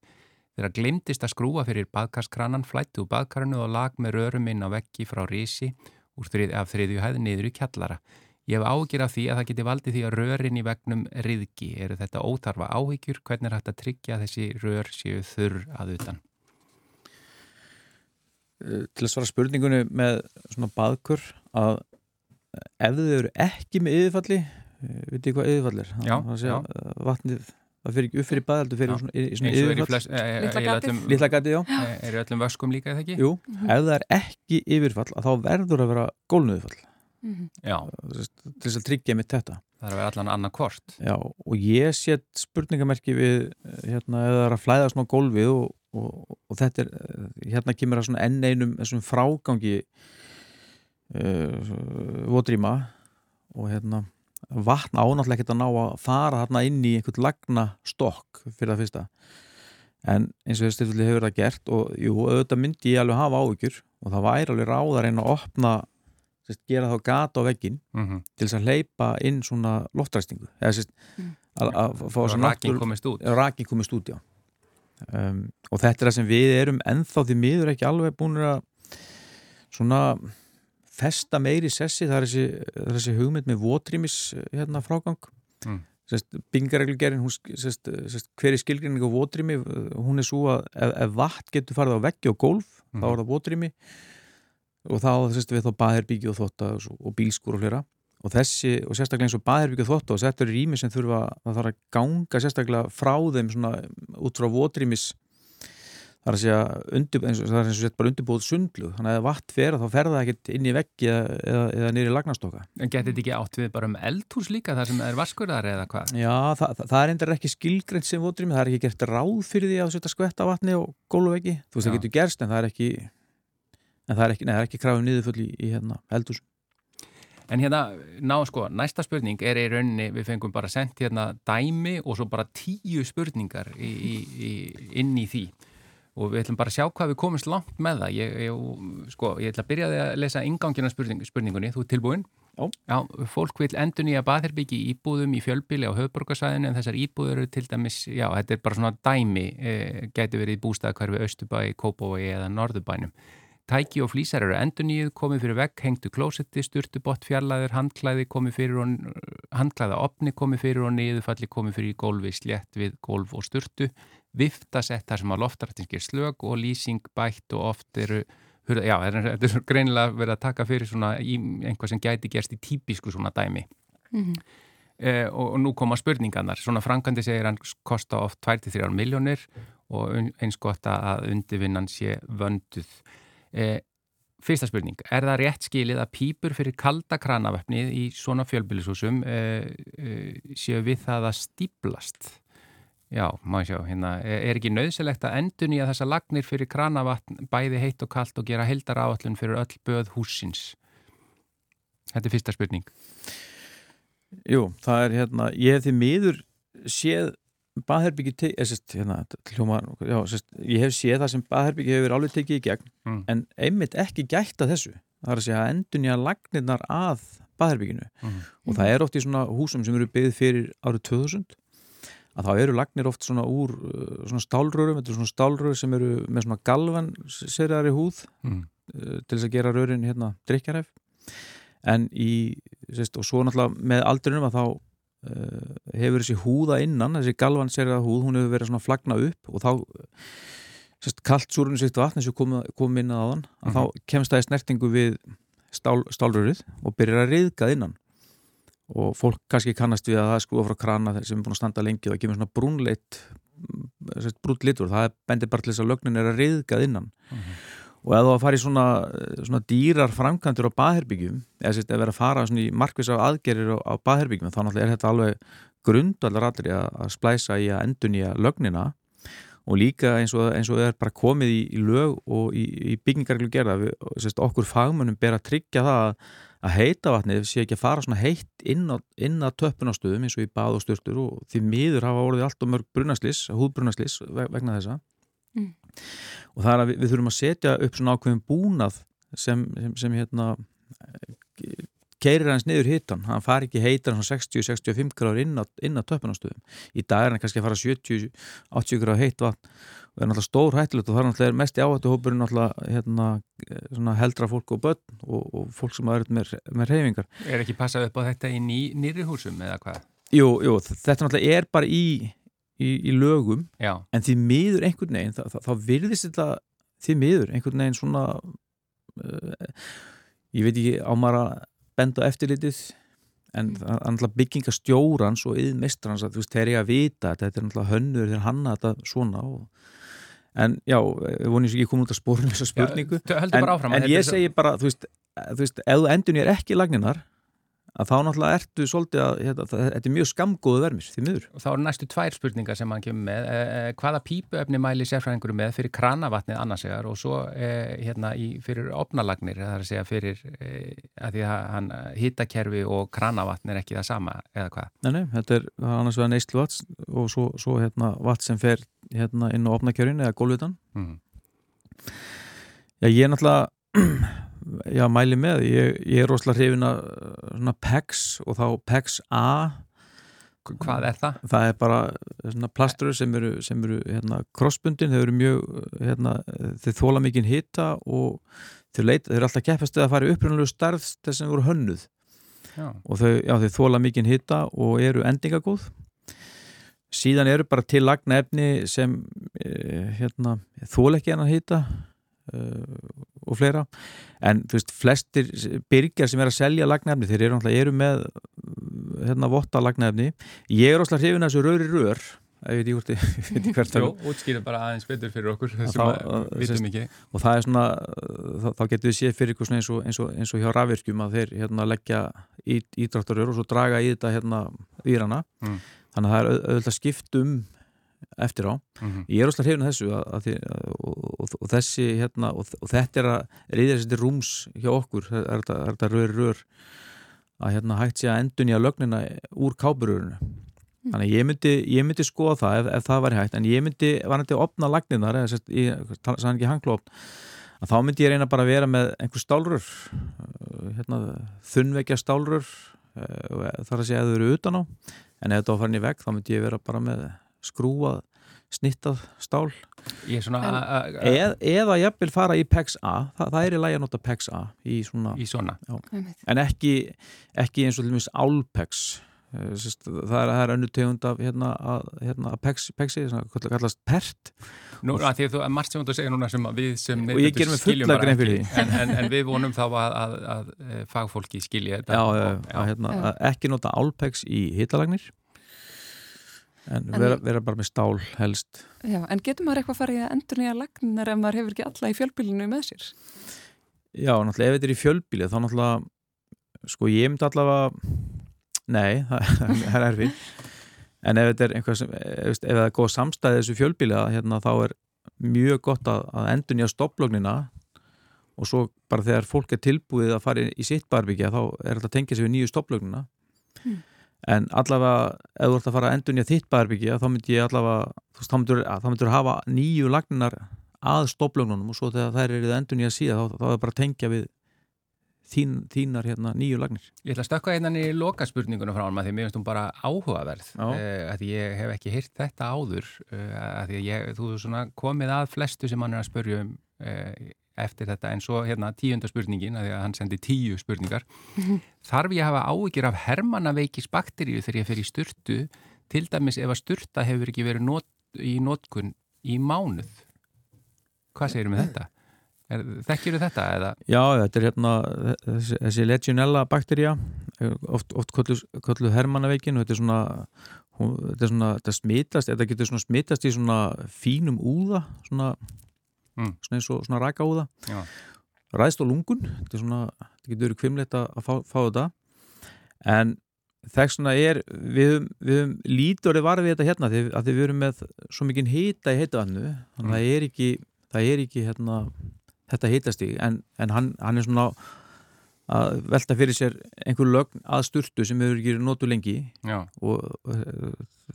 Þegar glimtist að skrúa fyrir baðkarskranan flætti úr baðkarinu og lag með rörum inn á veggi frá rísi þrið, af þriðju hæði niður í kjallara. Ég hef ágjur af því að það geti valdið því að rörin í vegnum riðgi. Eru þetta ótarfa áhyggjur? Hvernig er hægt að tryggja þessi rör séu þurr að utan? Eh, til að svara spurningunni með svona baðkur að ef þau eru ekki með yfirfalli, eh, veit ég hvað yfirfall er? Já, já. Vatnið það fyrir ekki upp fyrir baðaldu fyrir svona, í, svona yfirfall Lilla gatið. Er öllum vöskum líka eða ekki? Jú, mm -hmm. ef það er ekki yfirfall þá verður að vera gólnuðfall mm -hmm. til þess að tryggja mitt þetta. Það er að vera allan annan kort. Já, og ég set spurningamerki við hérna, eða það er að flæða svona gólfið og, og, og þetta er hérna kemur að svona enn einum þessum frágangi uh, votrýma og hérna vatn ánáttúrulega ekkert að ná að fara þarna inn í einhvern lagna stokk fyrir það fyrsta en eins og þessu tilfelli hefur það gert og jú, auðvitað myndi ég alveg hafa áhyggjur og það væri alveg ráðar einn að opna sérst, gera þá gata á veggin mm -hmm. til þess að leipa inn svona loftræstingu eða sérst mm. að, að fá svona rakin komist út rakin komist út, já um, og þetta er það sem við erum ennþá því miður ekki alveg búin að svona festa meiri sessi, það er þessi, þessi hugmynd með votrýmis hérna, frágang mm. bingareglugerinn hver er skilgrinning á votrými hún er svo að ef, ef vatn getur farið á veggi og gólf mm. þá er það votrými og þá sérst, við þá baðherbyggi og þotta og bílskur og flera og þessi, og sérstaklega eins og baðherbyggi og þotta og þetta eru rými sem þurfa að fara að ganga sérstaklega frá þeim svona, út frá votrýmis það er að segja, undir, eins það er eins og sett bara undirbúið sundlu, þannig að vatn fer þá fer það ekkert inn í veggi eða, eða, eða nýri lagnastóka. En getur þetta ekki átt við bara um eldhús líka þar sem er vaskurðar eða hvað? Já, það, það, það er endur ekki skilgreynd sem votrými, það er ekki gert ráð fyrir því að setja skvetta vatni og góluveggi, þú veist það getur gerst en það er ekki en það er ekki, ekki krafið niðurfull í, í hérna, eldhús. En hérna, ná sko, næsta spurning er í rauninni, við fengum bara sendt hérna dæmi og svo bara tíu spurningar í, í, inn í því og við ætlum bara að sjá hvað við komumst langt með það. Ég, ég, sko, ég ætla að byrja að lesa ingangina spurning, spurningunni, þú er tilbúin Já. Já, fólk vil endur nýja baðherbyggi íbúðum í fjölbili á höfburgarsæðinu en þessar íbúður eru til dæmis, já, þetta er bara svona dæmi, e, getur verið í bústæðakvarfi Östubæi, Kópavói eða Norðubænum Tæki og flýsar eru endur nýjuð, komið fyrir vegg, hengtu klósetti, sturtu bort fjallaður, handklæði komið fyrir og handklæða opni komið fyrir og niðurfalli komið fyrir í gólfi slétt við gólf og sturtu viftasett þar sem að loftartinskir slög og lýsing bætt og oft eru já, þetta er greinilega verið að taka fyrir svona einhvað sem gæti gerst í típisku svona dæmi mm -hmm. eh, og, og nú koma spurningarnar svona Frankandi segir hann kosta oft 23 miljónir og eins gott að undirvinnan sé vönduð eh, Fyrsta spurning, er það rétt skilið að pýpur fyrir kalda kranavöfnið í svona fjölbyrjusúsum eh, eh, séu við það að stíplast? Já, maður sjá, hérna, er ekki nöðsilegt að endur nýja þessa lagnir fyrir kranavatn bæði heitt og kallt og gera heildar áallun fyrir öll böð húsins? Þetta er fyrsta spurning. Jú, það er hérna, ég hef því miður séð baðherbyggi, eh, hérna, hljóma, já, sest, ég hef séð það sem baðherbyggi hefur alveg tekið í gegn, mm. en einmitt ekki gætt að þessu. Það er að segja að endur nýja lagnirnar að baðherbygginu mm. og það er oft í svona húsum sem eru byggð fyrir árið 2000 að þá eru lagnir oft svona úr uh, svona stálrörum, þetta er svona stálrör sem eru með svona galvan serjari húð mm. Uh, til þess að gera rörin hérna drikjarhef en í, sérst, og svo náttúrulega með aldrinum að þá uh, hefur þessi húða innan, þessi galvan serjari húð, hún hefur verið svona flagna upp og þá sérst, kallt súrunum sýtt vatn og komum kom inn að þann, að mm þá kemst það í snertingu við stál, stálrörið og byrjar að riðgað innan og fólk kannski kannast við að það skrúa frá krana sem er búin að standa lengi og það kemur svona brúnleitt mm, brúnt litur, það bendir bara til þess að lögnin er að riðgað innan uh mhm. -huh. og ef þú að fara í svona, svona dýrar framkvæmdur á baðherbyggjum eða sérst að vera að fara í markvis af aðgerir á, á baðherbyggjum þá náttúrulega er þetta alveg grundallar allir að, að splæsa í að endun í að lögnina og líka eins og, eins og það er bara komið í, í lög og í, í byggingarglu gerða sérst, okkur fagmönnum ber að tryggja það að, að heita vatnið sé ekki að fara svona heitt inn á, á töppunastöðum eins og í bað og störtur og því miður hafa orðið allt og mörg brunaslis, húðbrunaslis vegna þessa mm. og það er að við, við þurfum að setja upp svona ákveðin búnað sem, sem, sem hérna keirir hans niður hittan, hann far ekki heitar 60-65 gráður inn á, á töpunastöðum. Í dag er hann kannski að fara 70-80 gráður heitt vatn og er náttúrulega stór hættilegt og það er náttúrulega mest í áhættu hópurinn hérna, heldra fólk og börn og, og fólk sem er með, með reyfingar. Er ekki passað upp á þetta í ný, nýri húsum eða hvað? Jú, jú, þetta náttúrulega er bara í, í, í lögum Já. en því miður einhvern veginn, þá, þá virðist þetta því miður einhvern veginn svona uh, ég veit ekki á maður að benda eftirlitið en mm. það náttúrulega byggingastjórans og yðmestrans að þú veist, þeir eru að vita þetta er náttúrulega hönnur þegar hanna þetta svona og, en já, við vonum ekki koma út að spórnum þessa spurningu. Já, en, en ég segi bara, þú veist, þú veist ef þú endur nýjar ekki lagninar að þá náttúrulega ertu svolítið að hérna, þetta er mjög skamgóðu vermis, því miður. Og þá eru næstu tvær spurningar sem hann kemur með. Eh, hvaða pípuöfni mæli sérfræðingur með fyrir kranavatnið annarsegar og svo eh, hérna í, fyrir opnalagnir, það er að segja fyrir eh, að því að hann hittakerfi og kranavatn er ekki það sama eða hvað? Nei, nei, þetta er annars vegar neysluvatn og svo, svo hérna vatn sem fer hérna inn á opnakjörinu eða gólvitan. Mm. Já, ég er náttúrulega já, mæli með. Ég, ég er rosalega hrifin að PEX og þá PEX A. Hvað er það? Það er bara plastur sem eru, sem eru hérna, crossbundin, þeir eru mjög hérna, þeir þóla mikið hitta og þeir, leit, þeir eru alltaf keppast að fara uppröndulegu starf þess sem voru hönnuð. Já. og þau, já, þeir þóla mikið hitta og eru endingagóð. Síðan eru bara til lagna efni sem eh, hérna, þóla ekki en að hitta og fleira. En þú veist, flestir byrjar sem er að selja lagnefni, þeir eru, eru með hérna votta lagnefni ég er ósláð hrifin að þessu röri rör ég veit ekki hvert Jó, útskýra bara aðeins betur fyrir okkur þessum að vitum ekki. og það er svona, þá, þá getur við séð fyrir eins og, eins, og, eins og hjá rafvirkjum að þeir hérna leggja ídráttarör og svo draga í þetta hérna výrana mm. þannig að það er auðvitað skipt um eftir á. Mm -hmm. Ég er ósláð hrifin að þessu að, að því, og, og, og þessi hérna, og, og þetta er að reyðja þessi rúms hjá okkur, það er þetta rör rör að hérna hægt sé að endun í að lögnina úr kápururinu mm. þannig ég myndi, ég myndi skoða það ef, ef það var hægt, en ég myndi var nætti að opna lagninar, eða sérst, ég sann ekki hanglófn, að þá myndi ég reyna bara að vera með einhver stálrör hérna, þunnvekja stálrör þar að segja að þau eru utan á en ef þetta var farin í vegg þá myndi ég vera bara með skrúað snittað stál. Eð, eða jafnvel fara í PEX A. Það, það er í lægi að nota PEX A í svona, í svona. en ekki, ekki eins og til og meins álpex eh, það er, er önnu tegund af hérna, hérna, PEX, PEXi hvað kallast PERT. Nú, að því að þú, margt sem þú segir núna sem við sem og ég ger mig fulla grein fyrir því. En, en, en við vonum þá að, að, að fagfólki skilja þetta. Já, og, já. Hérna, ekki nota álpex í hitalagnir En, en vera, vera bara með stál helst. Já, en getur maður eitthvað í að endur nýja lagnar ef maður hefur ekki alla í fjölbílinu með sér? Já, náttúrulega ef þetta er í fjölbíli þá náttúrulega, sko ég myndi allavega, nei, það er erfið, en ef þetta er einhvað sem, ef það er góð samstæðið þessu fjölbíli að hérna þá er mjög gott að, að endur nýja stopplögnina og svo bara þegar fólk er tilbúið að fara í sitt barbyggja þá er þetta tengja sig við nýju stopplögnina. Hmm en allavega ef þú ert að fara að endunja þitt bæðarbyggja þá myndir ég allavega þá myndir þú hafa nýju lagnar að stoflögnunum og svo þegar þær eru endunja síðan þá, þá er bara að tengja við þín, þínar hérna, nýju lagnir. Ég ætla að stökka hérna í loka spurninguna frá hann því mér finnst hún bara áhugaverð eh, að ég hef ekki hýrt þetta áður eh, að ég, þú komið að flestu sem hann er að spörja um eh, eftir þetta en svo hérna tíunda spurningin að, að hann sendi tíu spurningar þarf ég að hafa áhyggjur af hermannaveikis bakteríu þegar ég fer í sturtu til dæmis ef að sturta hefur ekki verið not, í notkun í mánuð hvað segir með þetta? Þekkjur þið þetta? Eða? Já, þetta er hérna þessi, þessi legionella bakteríja oft, oft kolluð hermannaveikin og þetta er svona þetta, er svona, þetta smitast, þetta getur svona smitast í svona fínum úða svona mm. svona eins og svona ræka úða ræðst á lungun þetta, svona, þetta getur verið kvimleitt að fá, fá þetta en þess vegna er við höfum líturði varfið þetta hérna því að við erum með svo mikið hýta í heitavannu þannig að mm. það er ekki, það er ekki hérna, þetta hýtast í en, en hann, hann er svona að velta fyrir sér einhver lögn að sturtu sem hefur ekki notu lengi Já. og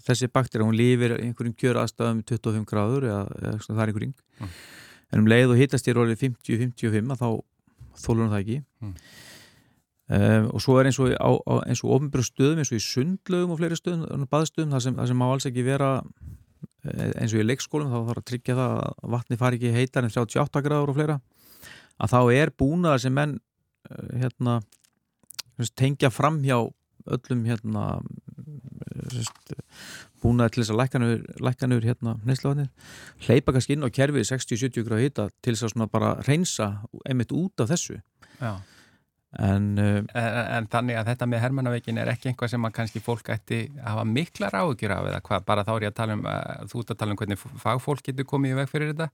þessi bakter hún lifir einhverjum kjör aðstæðum 25 gráður eða, eða það er einhverjum mm. En um leið og hýtast í rólið 50-55 að þá þólur það ekki mm. Um, og svo er eins og á, á, eins og ofnbjörn stöðum eins og í sundlögum og fleiri stöðum baðstöðum, það sem, það sem má alls ekki vera eh, eins og í leikskólum þá þarf að tryggja það að vatni fari ekki heitar en 38 gráður og fleira að þá er búnaðar sem menn uh, hérna tengja fram hjá öllum hérna búnaðar til þess að lækkanur hérna neysluvatnið, hleypa kannski inn á kerfið 60-70 gráður hita til þess að svona bara reynsa einmitt út af þessu. Já. En, uh, en, en þannig að þetta með hermannaveikin er ekki einhvað sem að kannski fólk ætti að hafa miklar áhugjur af eða hvað, bara þá er ég að tala um uh, þú ert að tala um hvernig fagfólk getur komið í veg fyrir þetta.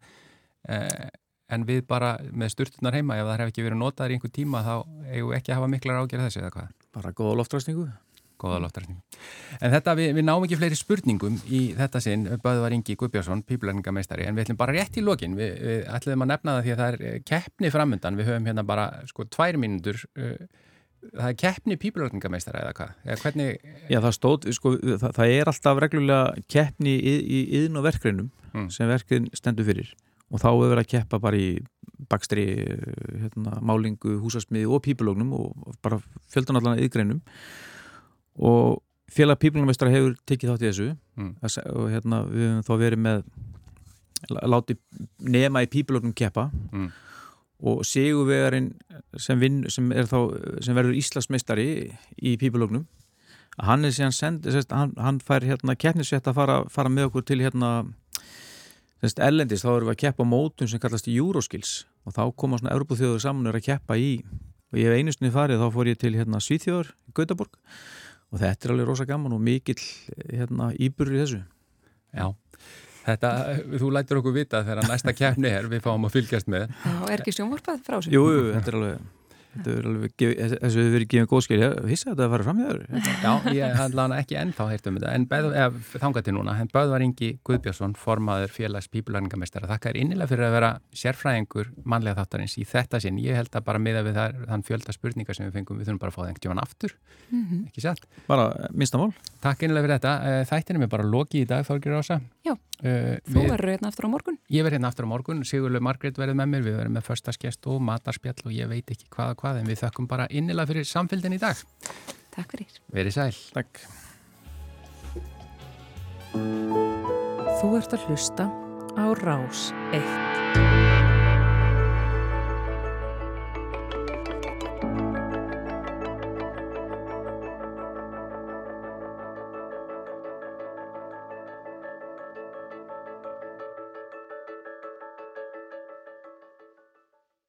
Uh, en við bara með sturtunar heima ef það hef ekki verið notaður í einhver tíma þá eigum við ekki að hafa miklar áhugjur þessu eða hvað? Bara góða loftræsningu Góða loftræsningu En þetta, við, við náum ekki fleiri spurningum í þetta sinn Böðvar Ingi Guðbjörnsson, píplæringameistari en við ætlum bara rétt í lokin. Við, við ætlum að nefna það því að það er keppni framöndan við höfum hérna bara sko tvær mínútur uh, það er keppni píplæringameistari eða hvað? Eða hvernig... Já það stóð, sko, það, það er alltaf reglulega keppni í, í yðn og verkreinum mm. sem verkrein stendur fyrir. Og þá hefur verið að keppa bara í bakstri, hérna, málingu, húsasmiði og pípulógnum og bara fjöldanallan yðgreinum og félag píplunarmestara hefur tekið þátt í þessu. Mm. og hérna við hefum þá verið með láti nema í píplunum keppa. Mm. og Sigurvegarinn sem, vin, sem, sem verður Íslasmestari í píplunum hann er hann, hann fær hérna keppnisvett að fara, fara með okkur til hérna ellendist, þá erum við að keppa mótum sem kallast Euroskills. Og þá koma svona Európaþjóður saman og er að keppa í og ég hef einustunni farið, þá fór ég til hérna Svíþjóður Gautaborg og þetta er alveg rosa gaman og mikill hérna, íbyrður í þessu. Já, þetta, þú lætir okkur vita þegar næsta kefni er, við fáum að fylgjast með. Já, er ekki sjónvarpað frá sig? Jú, þetta er alveg þessu hefur verið gefið góð skil. Ég vissi að þetta var fram í öðru Já, ég handla hana ekki ennþá heirt um þetta. En þángat til núna, henn Böðvar Ingi Guðbjörnsson, formaður félags pípulæringamestara, þakka er innilega fyrir að vera sérfræðingur mannlega þáttarins í þetta sinn, ég held að bara miða við þar, þann fjölda spurningar sem við fengum, við þurfum bara að fá það einhvern tíman aftur. Mm -hmm. ekki satt? Bara minnstamál Takk innilega fyrir þetta, eh, þættinum er bara loki í dag, Þorgir Rása Já Uh, Þú verður hérna aftur á morgun? Ég verður hérna aftur á morgun, Sigurlu Margreit verður með mér, við verðum með förstaskjast og matarspjall og ég veit ekki hvaða hvað en við þökkum bara innilega fyrir samfélgin í dag. Takk fyrir. Verið sæl. Takk. Þú ert að hlusta á Rás 1.